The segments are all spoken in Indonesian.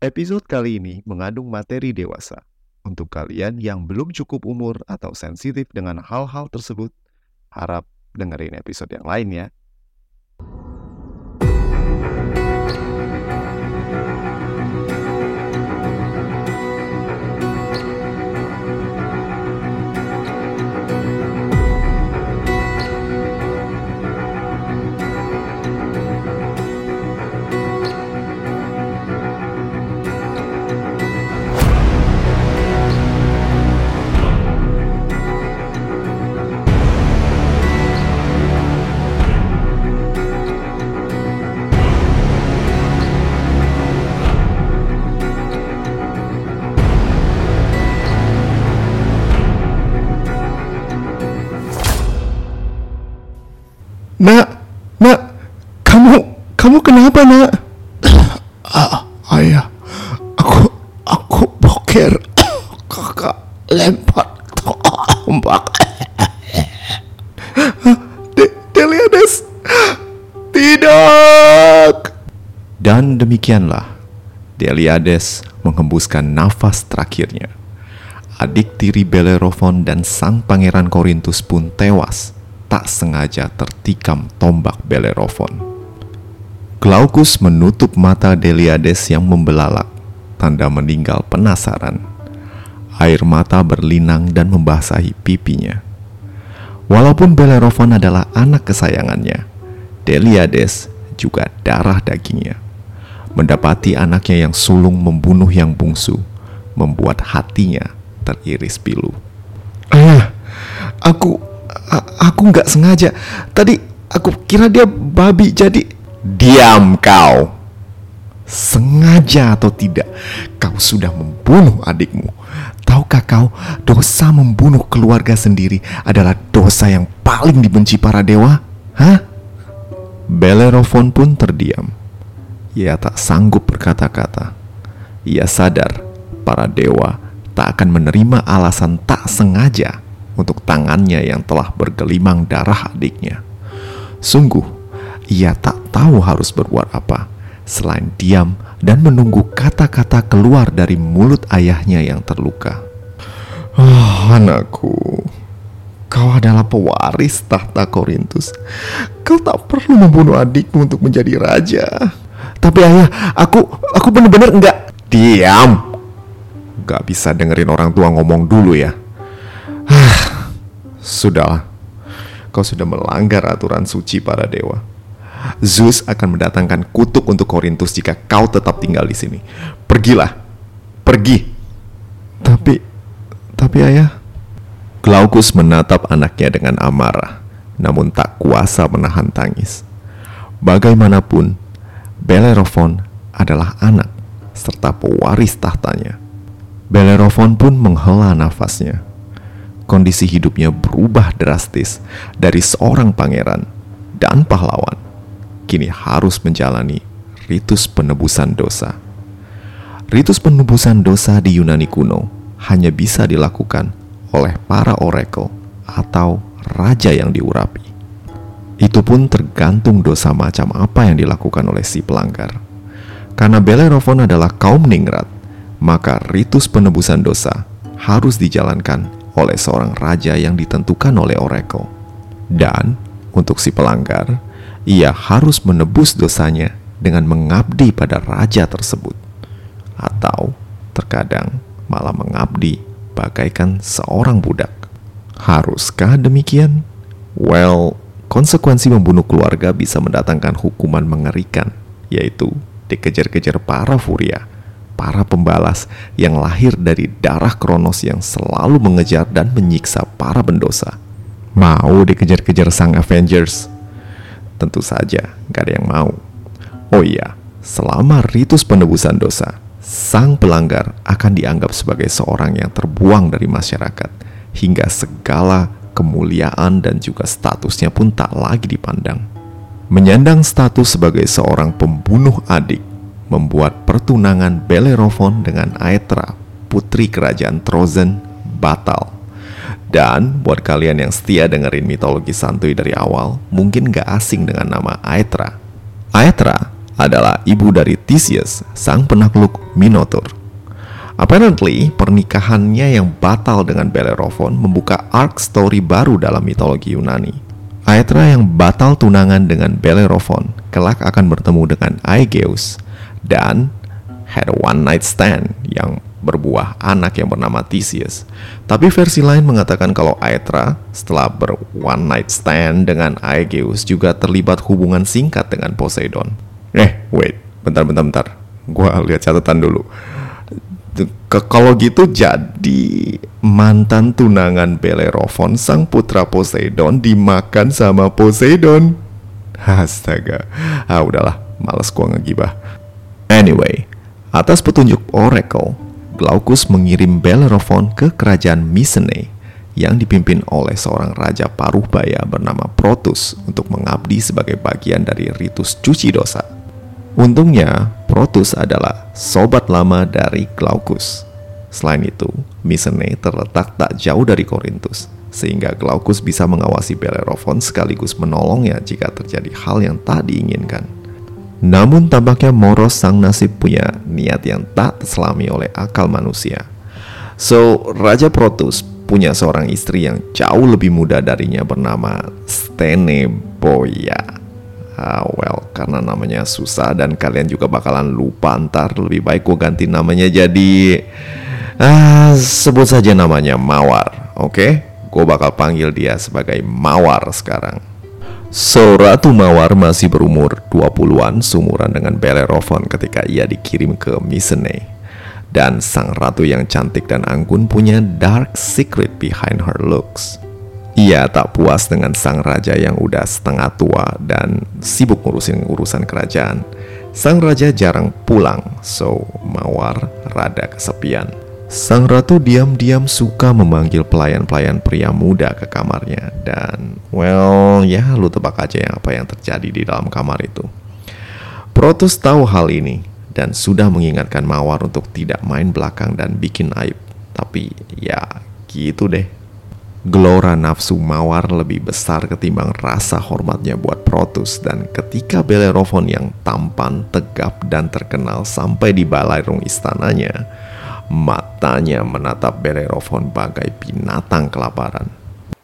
Episode kali ini mengandung materi dewasa. Untuk kalian yang belum cukup umur atau sensitif dengan hal-hal tersebut, harap dengerin episode yang lain ya. Kamu, kenapa nak? Ah, ayah, aku, aku boker. Kakak lempar tombak. De Deliades, tidak. Dan demikianlah, Deliades menghembuskan nafas terakhirnya. Adik tiri Bellerophon dan sang pangeran Korintus pun tewas, tak sengaja tertikam tombak Bellerophon. Glaucus menutup mata Deliades yang membelalak, tanda meninggal penasaran. Air mata berlinang dan membasahi pipinya. Walaupun Bellerophon adalah anak kesayangannya, Deliades juga darah dagingnya. Mendapati anaknya yang sulung membunuh yang bungsu, membuat hatinya teriris pilu. Ayah, aku, aku nggak sengaja. Tadi aku kira dia babi jadi. Diam kau! Sengaja atau tidak, kau sudah membunuh adikmu. Tahukah kau, dosa membunuh keluarga sendiri adalah dosa yang paling dibenci para dewa? Hah? Bellerophon pun terdiam. Ia tak sanggup berkata-kata. Ia sadar para dewa tak akan menerima alasan tak sengaja untuk tangannya yang telah bergelimang darah adiknya. Sungguh, ia tak tahu harus berbuat apa selain diam dan menunggu kata-kata keluar dari mulut ayahnya yang terluka. Oh, anakku, kau adalah pewaris tahta Korintus. Kau tak perlu membunuh adikmu untuk menjadi raja. Tapi ayah, aku aku benar-benar enggak diam. Gak bisa dengerin orang tua ngomong dulu ya. Ah, Sudahlah, kau sudah melanggar aturan suci para dewa. Zeus akan mendatangkan kutuk untuk Korintus jika kau tetap tinggal di sini. Pergilah, pergi. Tapi, tapi ayah, Glaucus menatap anaknya dengan amarah, namun tak kuasa menahan tangis. Bagaimanapun, Bellerophon adalah anak serta pewaris tahtanya. Bellerophon pun menghela nafasnya. Kondisi hidupnya berubah drastis dari seorang pangeran dan pahlawan. Kini harus menjalani ritus penebusan dosa. Ritus penebusan dosa di Yunani kuno hanya bisa dilakukan oleh para oracle atau raja yang diurapi. Itu pun tergantung dosa macam apa yang dilakukan oleh si pelanggar. Karena Bellerophon adalah kaum ningrat, maka ritus penebusan dosa harus dijalankan oleh seorang raja yang ditentukan oleh oracle. Dan untuk si pelanggar, ia harus menebus dosanya dengan mengabdi pada raja tersebut. Atau terkadang malah mengabdi bagaikan seorang budak. Haruskah demikian? Well, konsekuensi membunuh keluarga bisa mendatangkan hukuman mengerikan, yaitu dikejar-kejar para furia, para pembalas yang lahir dari darah Kronos yang selalu mengejar dan menyiksa para pendosa. Mau dikejar-kejar sang Avengers? Tentu saja, gak ada yang mau. Oh iya, selama ritus penebusan dosa, sang pelanggar akan dianggap sebagai seorang yang terbuang dari masyarakat, hingga segala kemuliaan dan juga statusnya pun tak lagi dipandang. Menyandang status sebagai seorang pembunuh adik membuat pertunangan Bellerophon dengan Aetra, putri kerajaan Trozen, batal. Dan buat kalian yang setia dengerin mitologi santuy dari awal, mungkin gak asing dengan nama Aetra. Aetra adalah ibu dari Theseus, sang penakluk Minotaur. Apparently, pernikahannya yang batal dengan Bellerophon membuka arc story baru dalam mitologi Yunani. Aethra yang batal tunangan dengan Bellerophon kelak akan bertemu dengan Aegeus dan had a one night stand yang berbuah anak yang bernama Theseus. Tapi versi lain mengatakan kalau Aethra setelah ber one night stand dengan Aegeus juga terlibat hubungan singkat dengan Poseidon. Eh, wait, bentar, bentar, bentar. Gua lihat catatan dulu. Kalau gitu jadi mantan tunangan Bellerophon sang putra Poseidon dimakan sama Poseidon. Astaga, ah udahlah, males gua ngegibah. Anyway, atas petunjuk Oracle, Glaucus mengirim Bellerophon ke kerajaan Mycenae yang dipimpin oleh seorang raja paruh baya bernama Protus untuk mengabdi sebagai bagian dari ritus cuci dosa. Untungnya, Protus adalah sobat lama dari Glaucus. Selain itu, Mycenae terletak tak jauh dari Korintus, sehingga Glaucus bisa mengawasi Bellerophon sekaligus menolongnya jika terjadi hal yang tak diinginkan. Namun tampaknya Moros sang nasib punya niat yang tak terselami oleh akal manusia. So, Raja Protus punya seorang istri yang jauh lebih muda darinya bernama Steneboya. Ah, well, karena namanya susah dan kalian juga bakalan lupa ntar lebih baik gue ganti namanya jadi ah, sebut saja namanya Mawar, oke? Okay? Gue bakal panggil dia sebagai Mawar sekarang. So, Ratu Mawar masih berumur 20-an sumuran dengan Bellerophon ketika ia dikirim ke Mycenae. Dan sang ratu yang cantik dan anggun punya dark secret behind her looks. Ia tak puas dengan sang raja yang udah setengah tua dan sibuk ngurusin urusan kerajaan. Sang raja jarang pulang, so Mawar rada kesepian. Sang ratu diam-diam suka memanggil pelayan-pelayan pria muda ke kamarnya dan well ya lu tebak aja yang apa yang terjadi di dalam kamar itu. Protus tahu hal ini dan sudah mengingatkan Mawar untuk tidak main belakang dan bikin aib. Tapi ya gitu deh. Gelora nafsu Mawar lebih besar ketimbang rasa hormatnya buat Protus dan ketika Bellerophon yang tampan, tegap, dan terkenal sampai di balairung istananya, Matanya menatap Bellerophon bagai binatang kelaparan.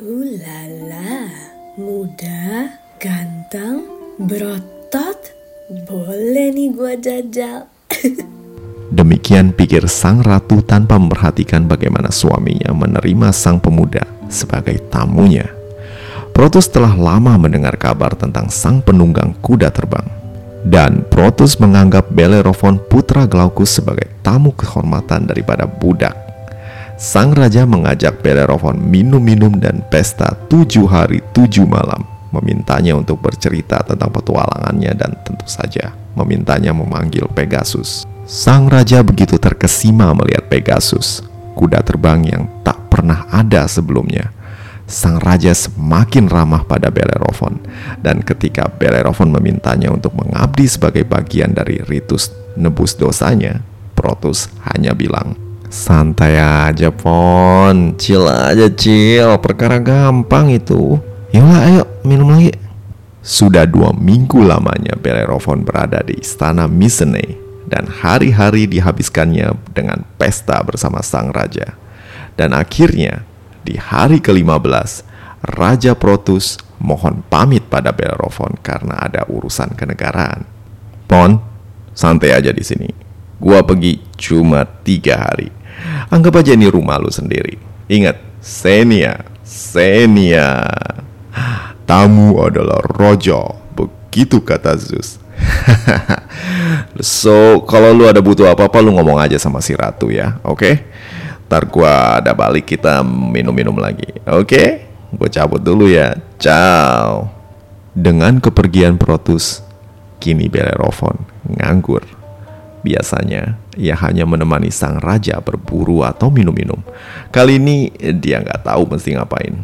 Ulala, muda, ganteng, berotot, boleh nih gua jajal. Demikian pikir sang ratu tanpa memperhatikan bagaimana suaminya menerima sang pemuda sebagai tamunya. Protus telah lama mendengar kabar tentang sang penunggang kuda terbang dan Protus menganggap Bellerophon putra Glaucus sebagai tamu kehormatan daripada budak. Sang raja mengajak Bellerophon minum-minum dan pesta tujuh hari tujuh malam, memintanya untuk bercerita tentang petualangannya dan tentu saja memintanya memanggil Pegasus. Sang raja begitu terkesima melihat Pegasus, kuda terbang yang tak pernah ada sebelumnya sang raja semakin ramah pada Bellerophon dan ketika Bellerophon memintanya untuk mengabdi sebagai bagian dari ritus nebus dosanya, Protus hanya bilang, "Santai aja, Pon. Chill aja, chill. Perkara gampang itu. Yolah, ayo minum lagi." Sudah dua minggu lamanya Bellerophon berada di istana Mycenae dan hari-hari dihabiskannya dengan pesta bersama sang raja. Dan akhirnya di hari ke-15, Raja Protus mohon pamit pada Bellerophon karena ada urusan kenegaraan. Pon, santai aja di sini. Gua pergi cuma tiga hari. Anggap aja ini rumah lu sendiri. Ingat, Senia, Senia. Tamu adalah rojo, begitu kata Zeus. so, kalau lu ada butuh apa-apa, lu ngomong aja sama si ratu ya, oke? Okay? Ntar gua ada balik kita minum-minum lagi. Oke? Okay? Gue cabut dulu ya. Ciao. Dengan kepergian Protus, kini Bellerophon nganggur. Biasanya ia hanya menemani sang raja berburu atau minum-minum. Kali ini dia nggak tahu mesti ngapain.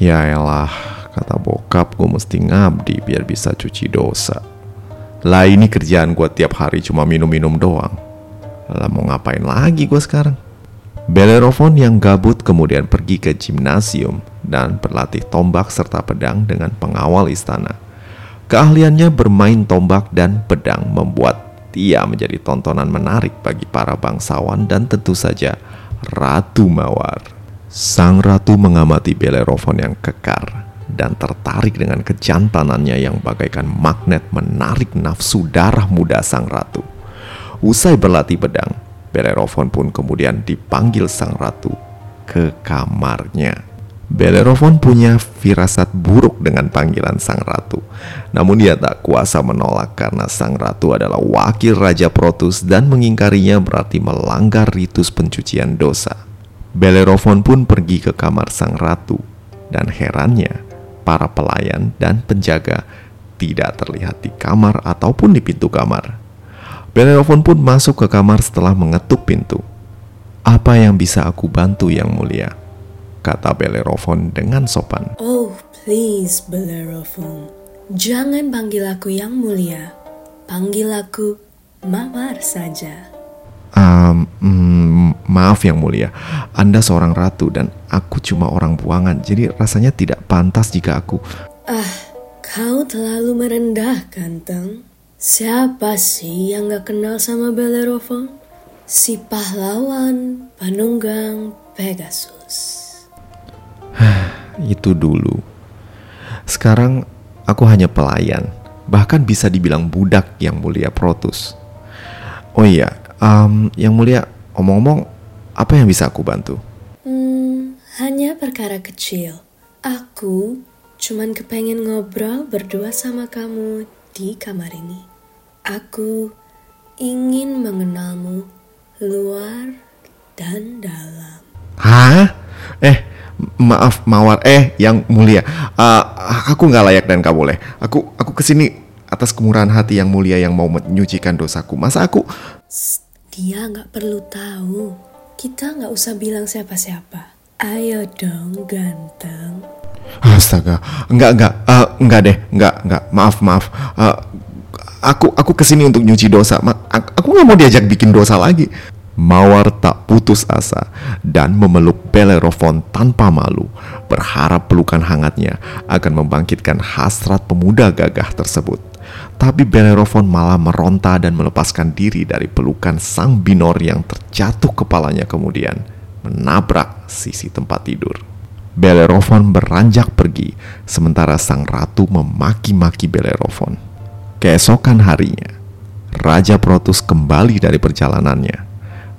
Ya elah, kata bokap gue mesti ngabdi biar bisa cuci dosa. Lah ini kerjaan gue tiap hari cuma minum-minum doang. Lah mau ngapain lagi gue sekarang? Bellerophon yang gabut kemudian pergi ke gimnasium dan berlatih tombak serta pedang dengan pengawal istana. Keahliannya bermain tombak dan pedang membuat dia menjadi tontonan menarik bagi para bangsawan dan tentu saja Ratu Mawar. Sang ratu mengamati Bellerophon yang kekar dan tertarik dengan kejantanannya yang bagaikan magnet menarik nafsu darah muda sang ratu. Usai berlatih pedang, Bellerophon pun kemudian dipanggil sang ratu ke kamarnya. Bellerophon punya firasat buruk dengan panggilan sang ratu. Namun dia tak kuasa menolak karena sang ratu adalah wakil Raja Protus dan mengingkarinya berarti melanggar ritus pencucian dosa. Bellerophon pun pergi ke kamar sang ratu dan herannya para pelayan dan penjaga tidak terlihat di kamar ataupun di pintu kamar. Bellerophon pun masuk ke kamar setelah mengetuk pintu. Apa yang bisa aku bantu yang mulia? kata Bellerophon dengan sopan. Oh, please, Bellerophon. Jangan panggil aku yang mulia. Panggil aku Mawar saja. Um, mm, maaf yang mulia, Anda seorang ratu dan aku cuma orang buangan, jadi rasanya tidak pantas jika aku... Ah, kau terlalu merendah, ganteng. Siapa sih yang gak kenal sama Bellerophon? Si pahlawan penunggang Pegasus. Itu dulu. Sekarang aku hanya pelayan, bahkan bisa dibilang budak yang mulia Protus. Oh iya, um, yang mulia, omong-omong, apa yang bisa aku bantu? Hmm, hanya perkara kecil. Aku cuman kepengen ngobrol berdua sama kamu di kamar ini. Aku ingin mengenalmu luar dan dalam. Hah? Eh, maaf mawar. Eh yang mulia. Uh, aku nggak layak dan gak boleh. Aku aku ke sini atas kemurahan hati yang mulia yang mau menyucikan dosaku. Masa aku? Dia nggak perlu tahu. Kita nggak usah bilang siapa-siapa. Ayo dong ganteng. Astaga. Nggak nggak. Uh, nggak deh. Nggak nggak. Maaf maaf. Uh, aku aku ke sini untuk nyuci dosa aku nggak mau diajak bikin dosa lagi Mawar tak putus asa dan memeluk Bellerophon tanpa malu, berharap pelukan hangatnya akan membangkitkan hasrat pemuda gagah tersebut. Tapi Bellerophon malah meronta dan melepaskan diri dari pelukan sang binor yang terjatuh kepalanya kemudian menabrak sisi tempat tidur. Bellerophon beranjak pergi, sementara sang ratu memaki-maki Bellerophon. Keesokan harinya, Raja Protus kembali dari perjalanannya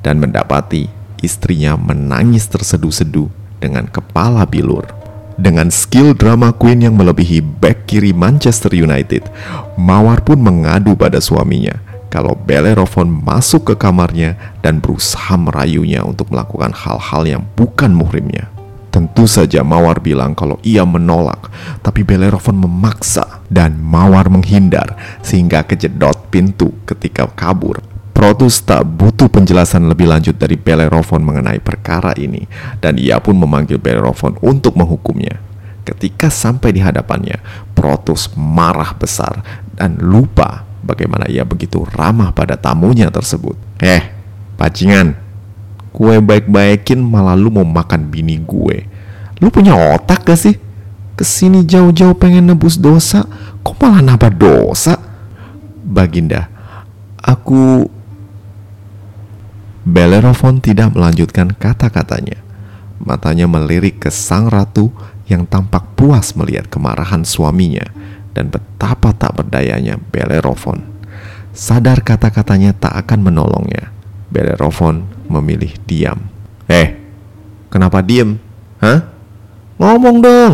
dan mendapati istrinya menangis terseduh-seduh dengan kepala bilur. Dengan skill drama queen yang melebihi back kiri Manchester United, Mawar pun mengadu pada suaminya kalau Bellerophon masuk ke kamarnya dan berusaha merayunya untuk melakukan hal-hal yang bukan muhrimnya. Tentu saja Mawar bilang kalau ia menolak, tapi Bellerophon memaksa dan Mawar menghindar sehingga kejedot pintu ketika kabur Protus tak butuh penjelasan lebih lanjut dari Bellerophon mengenai perkara ini dan ia pun memanggil Bellerophon untuk menghukumnya. Ketika sampai di hadapannya, Protus marah besar dan lupa bagaimana ia begitu ramah pada tamunya tersebut. Eh, pacingan, kue baik-baikin malah lu mau makan bini gue. Lu punya otak gak sih? Ke sini jauh-jauh pengen nebus dosa, kok malah nambah dosa? Baginda, aku Bellerophon tidak melanjutkan kata-katanya. Matanya melirik ke sang ratu yang tampak puas melihat kemarahan suaminya dan betapa tak berdayanya Bellerophon. Sadar kata-katanya tak akan menolongnya. Bellerophon memilih diam. Eh, kenapa diem? Hah? Ngomong dong.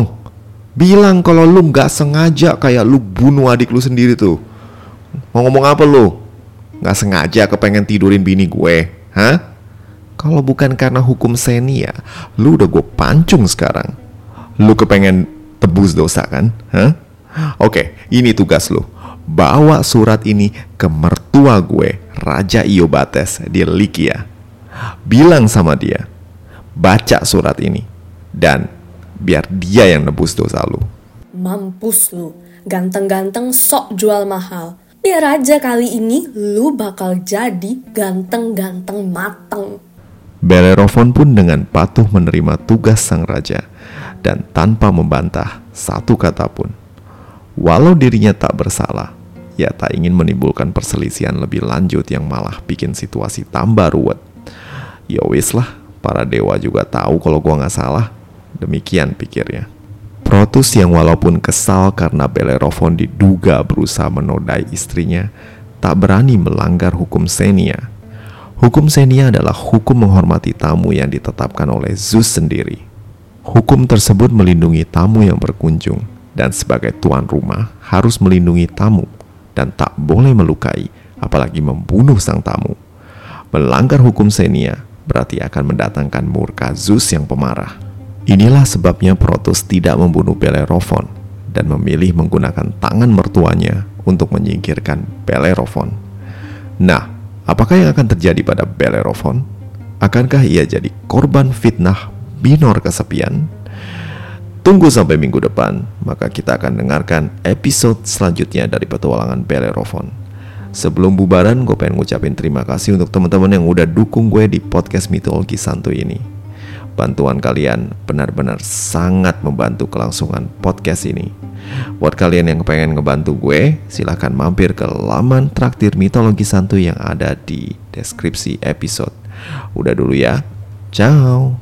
Bilang kalau lu gak sengaja kayak lu bunuh adik lu sendiri tuh. Mau ngomong apa lu? Gak sengaja kepengen tidurin bini gue. Hah? Kalau bukan karena hukum seni ya, lu udah gue pancung sekarang. Lu kepengen tebus dosa kan? Hah? Oke, ini tugas lu. Bawa surat ini ke mertua gue, Raja Iobates di Likia. Bilang sama dia, baca surat ini. Dan biar dia yang nebus dosa lu. Mampus lu, ganteng-ganteng sok jual mahal. Biar aja kali ini lu bakal jadi ganteng-ganteng mateng. Bellerophon pun dengan patuh menerima tugas sang raja dan tanpa membantah satu kata pun. Walau dirinya tak bersalah, ia tak ingin menimbulkan perselisihan lebih lanjut yang malah bikin situasi tambah ruwet. Ya wis lah, para dewa juga tahu kalau gua nggak salah. Demikian pikirnya. Protus yang walaupun kesal karena Bellerophon diduga berusaha menodai istrinya, tak berani melanggar hukum Senia. Hukum Senia adalah hukum menghormati tamu yang ditetapkan oleh Zeus sendiri. Hukum tersebut melindungi tamu yang berkunjung, dan sebagai tuan rumah harus melindungi tamu dan tak boleh melukai, apalagi membunuh sang tamu. Melanggar hukum Senia berarti akan mendatangkan murka Zeus yang pemarah. Inilah sebabnya Protus tidak membunuh Bellerophon dan memilih menggunakan tangan mertuanya untuk menyingkirkan Bellerophon. Nah, apakah yang akan terjadi pada Bellerophon? Akankah ia jadi korban fitnah binor kesepian? Tunggu sampai minggu depan, maka kita akan dengarkan episode selanjutnya dari petualangan Bellerophon. Sebelum bubaran, gue pengen ngucapin terima kasih untuk teman-teman yang udah dukung gue di podcast mitologi santuy ini. Bantuan kalian benar-benar sangat membantu kelangsungan podcast ini. Buat kalian yang pengen ngebantu gue, silahkan mampir ke laman traktir mitologi santuy yang ada di deskripsi episode. Udah dulu ya, ciao.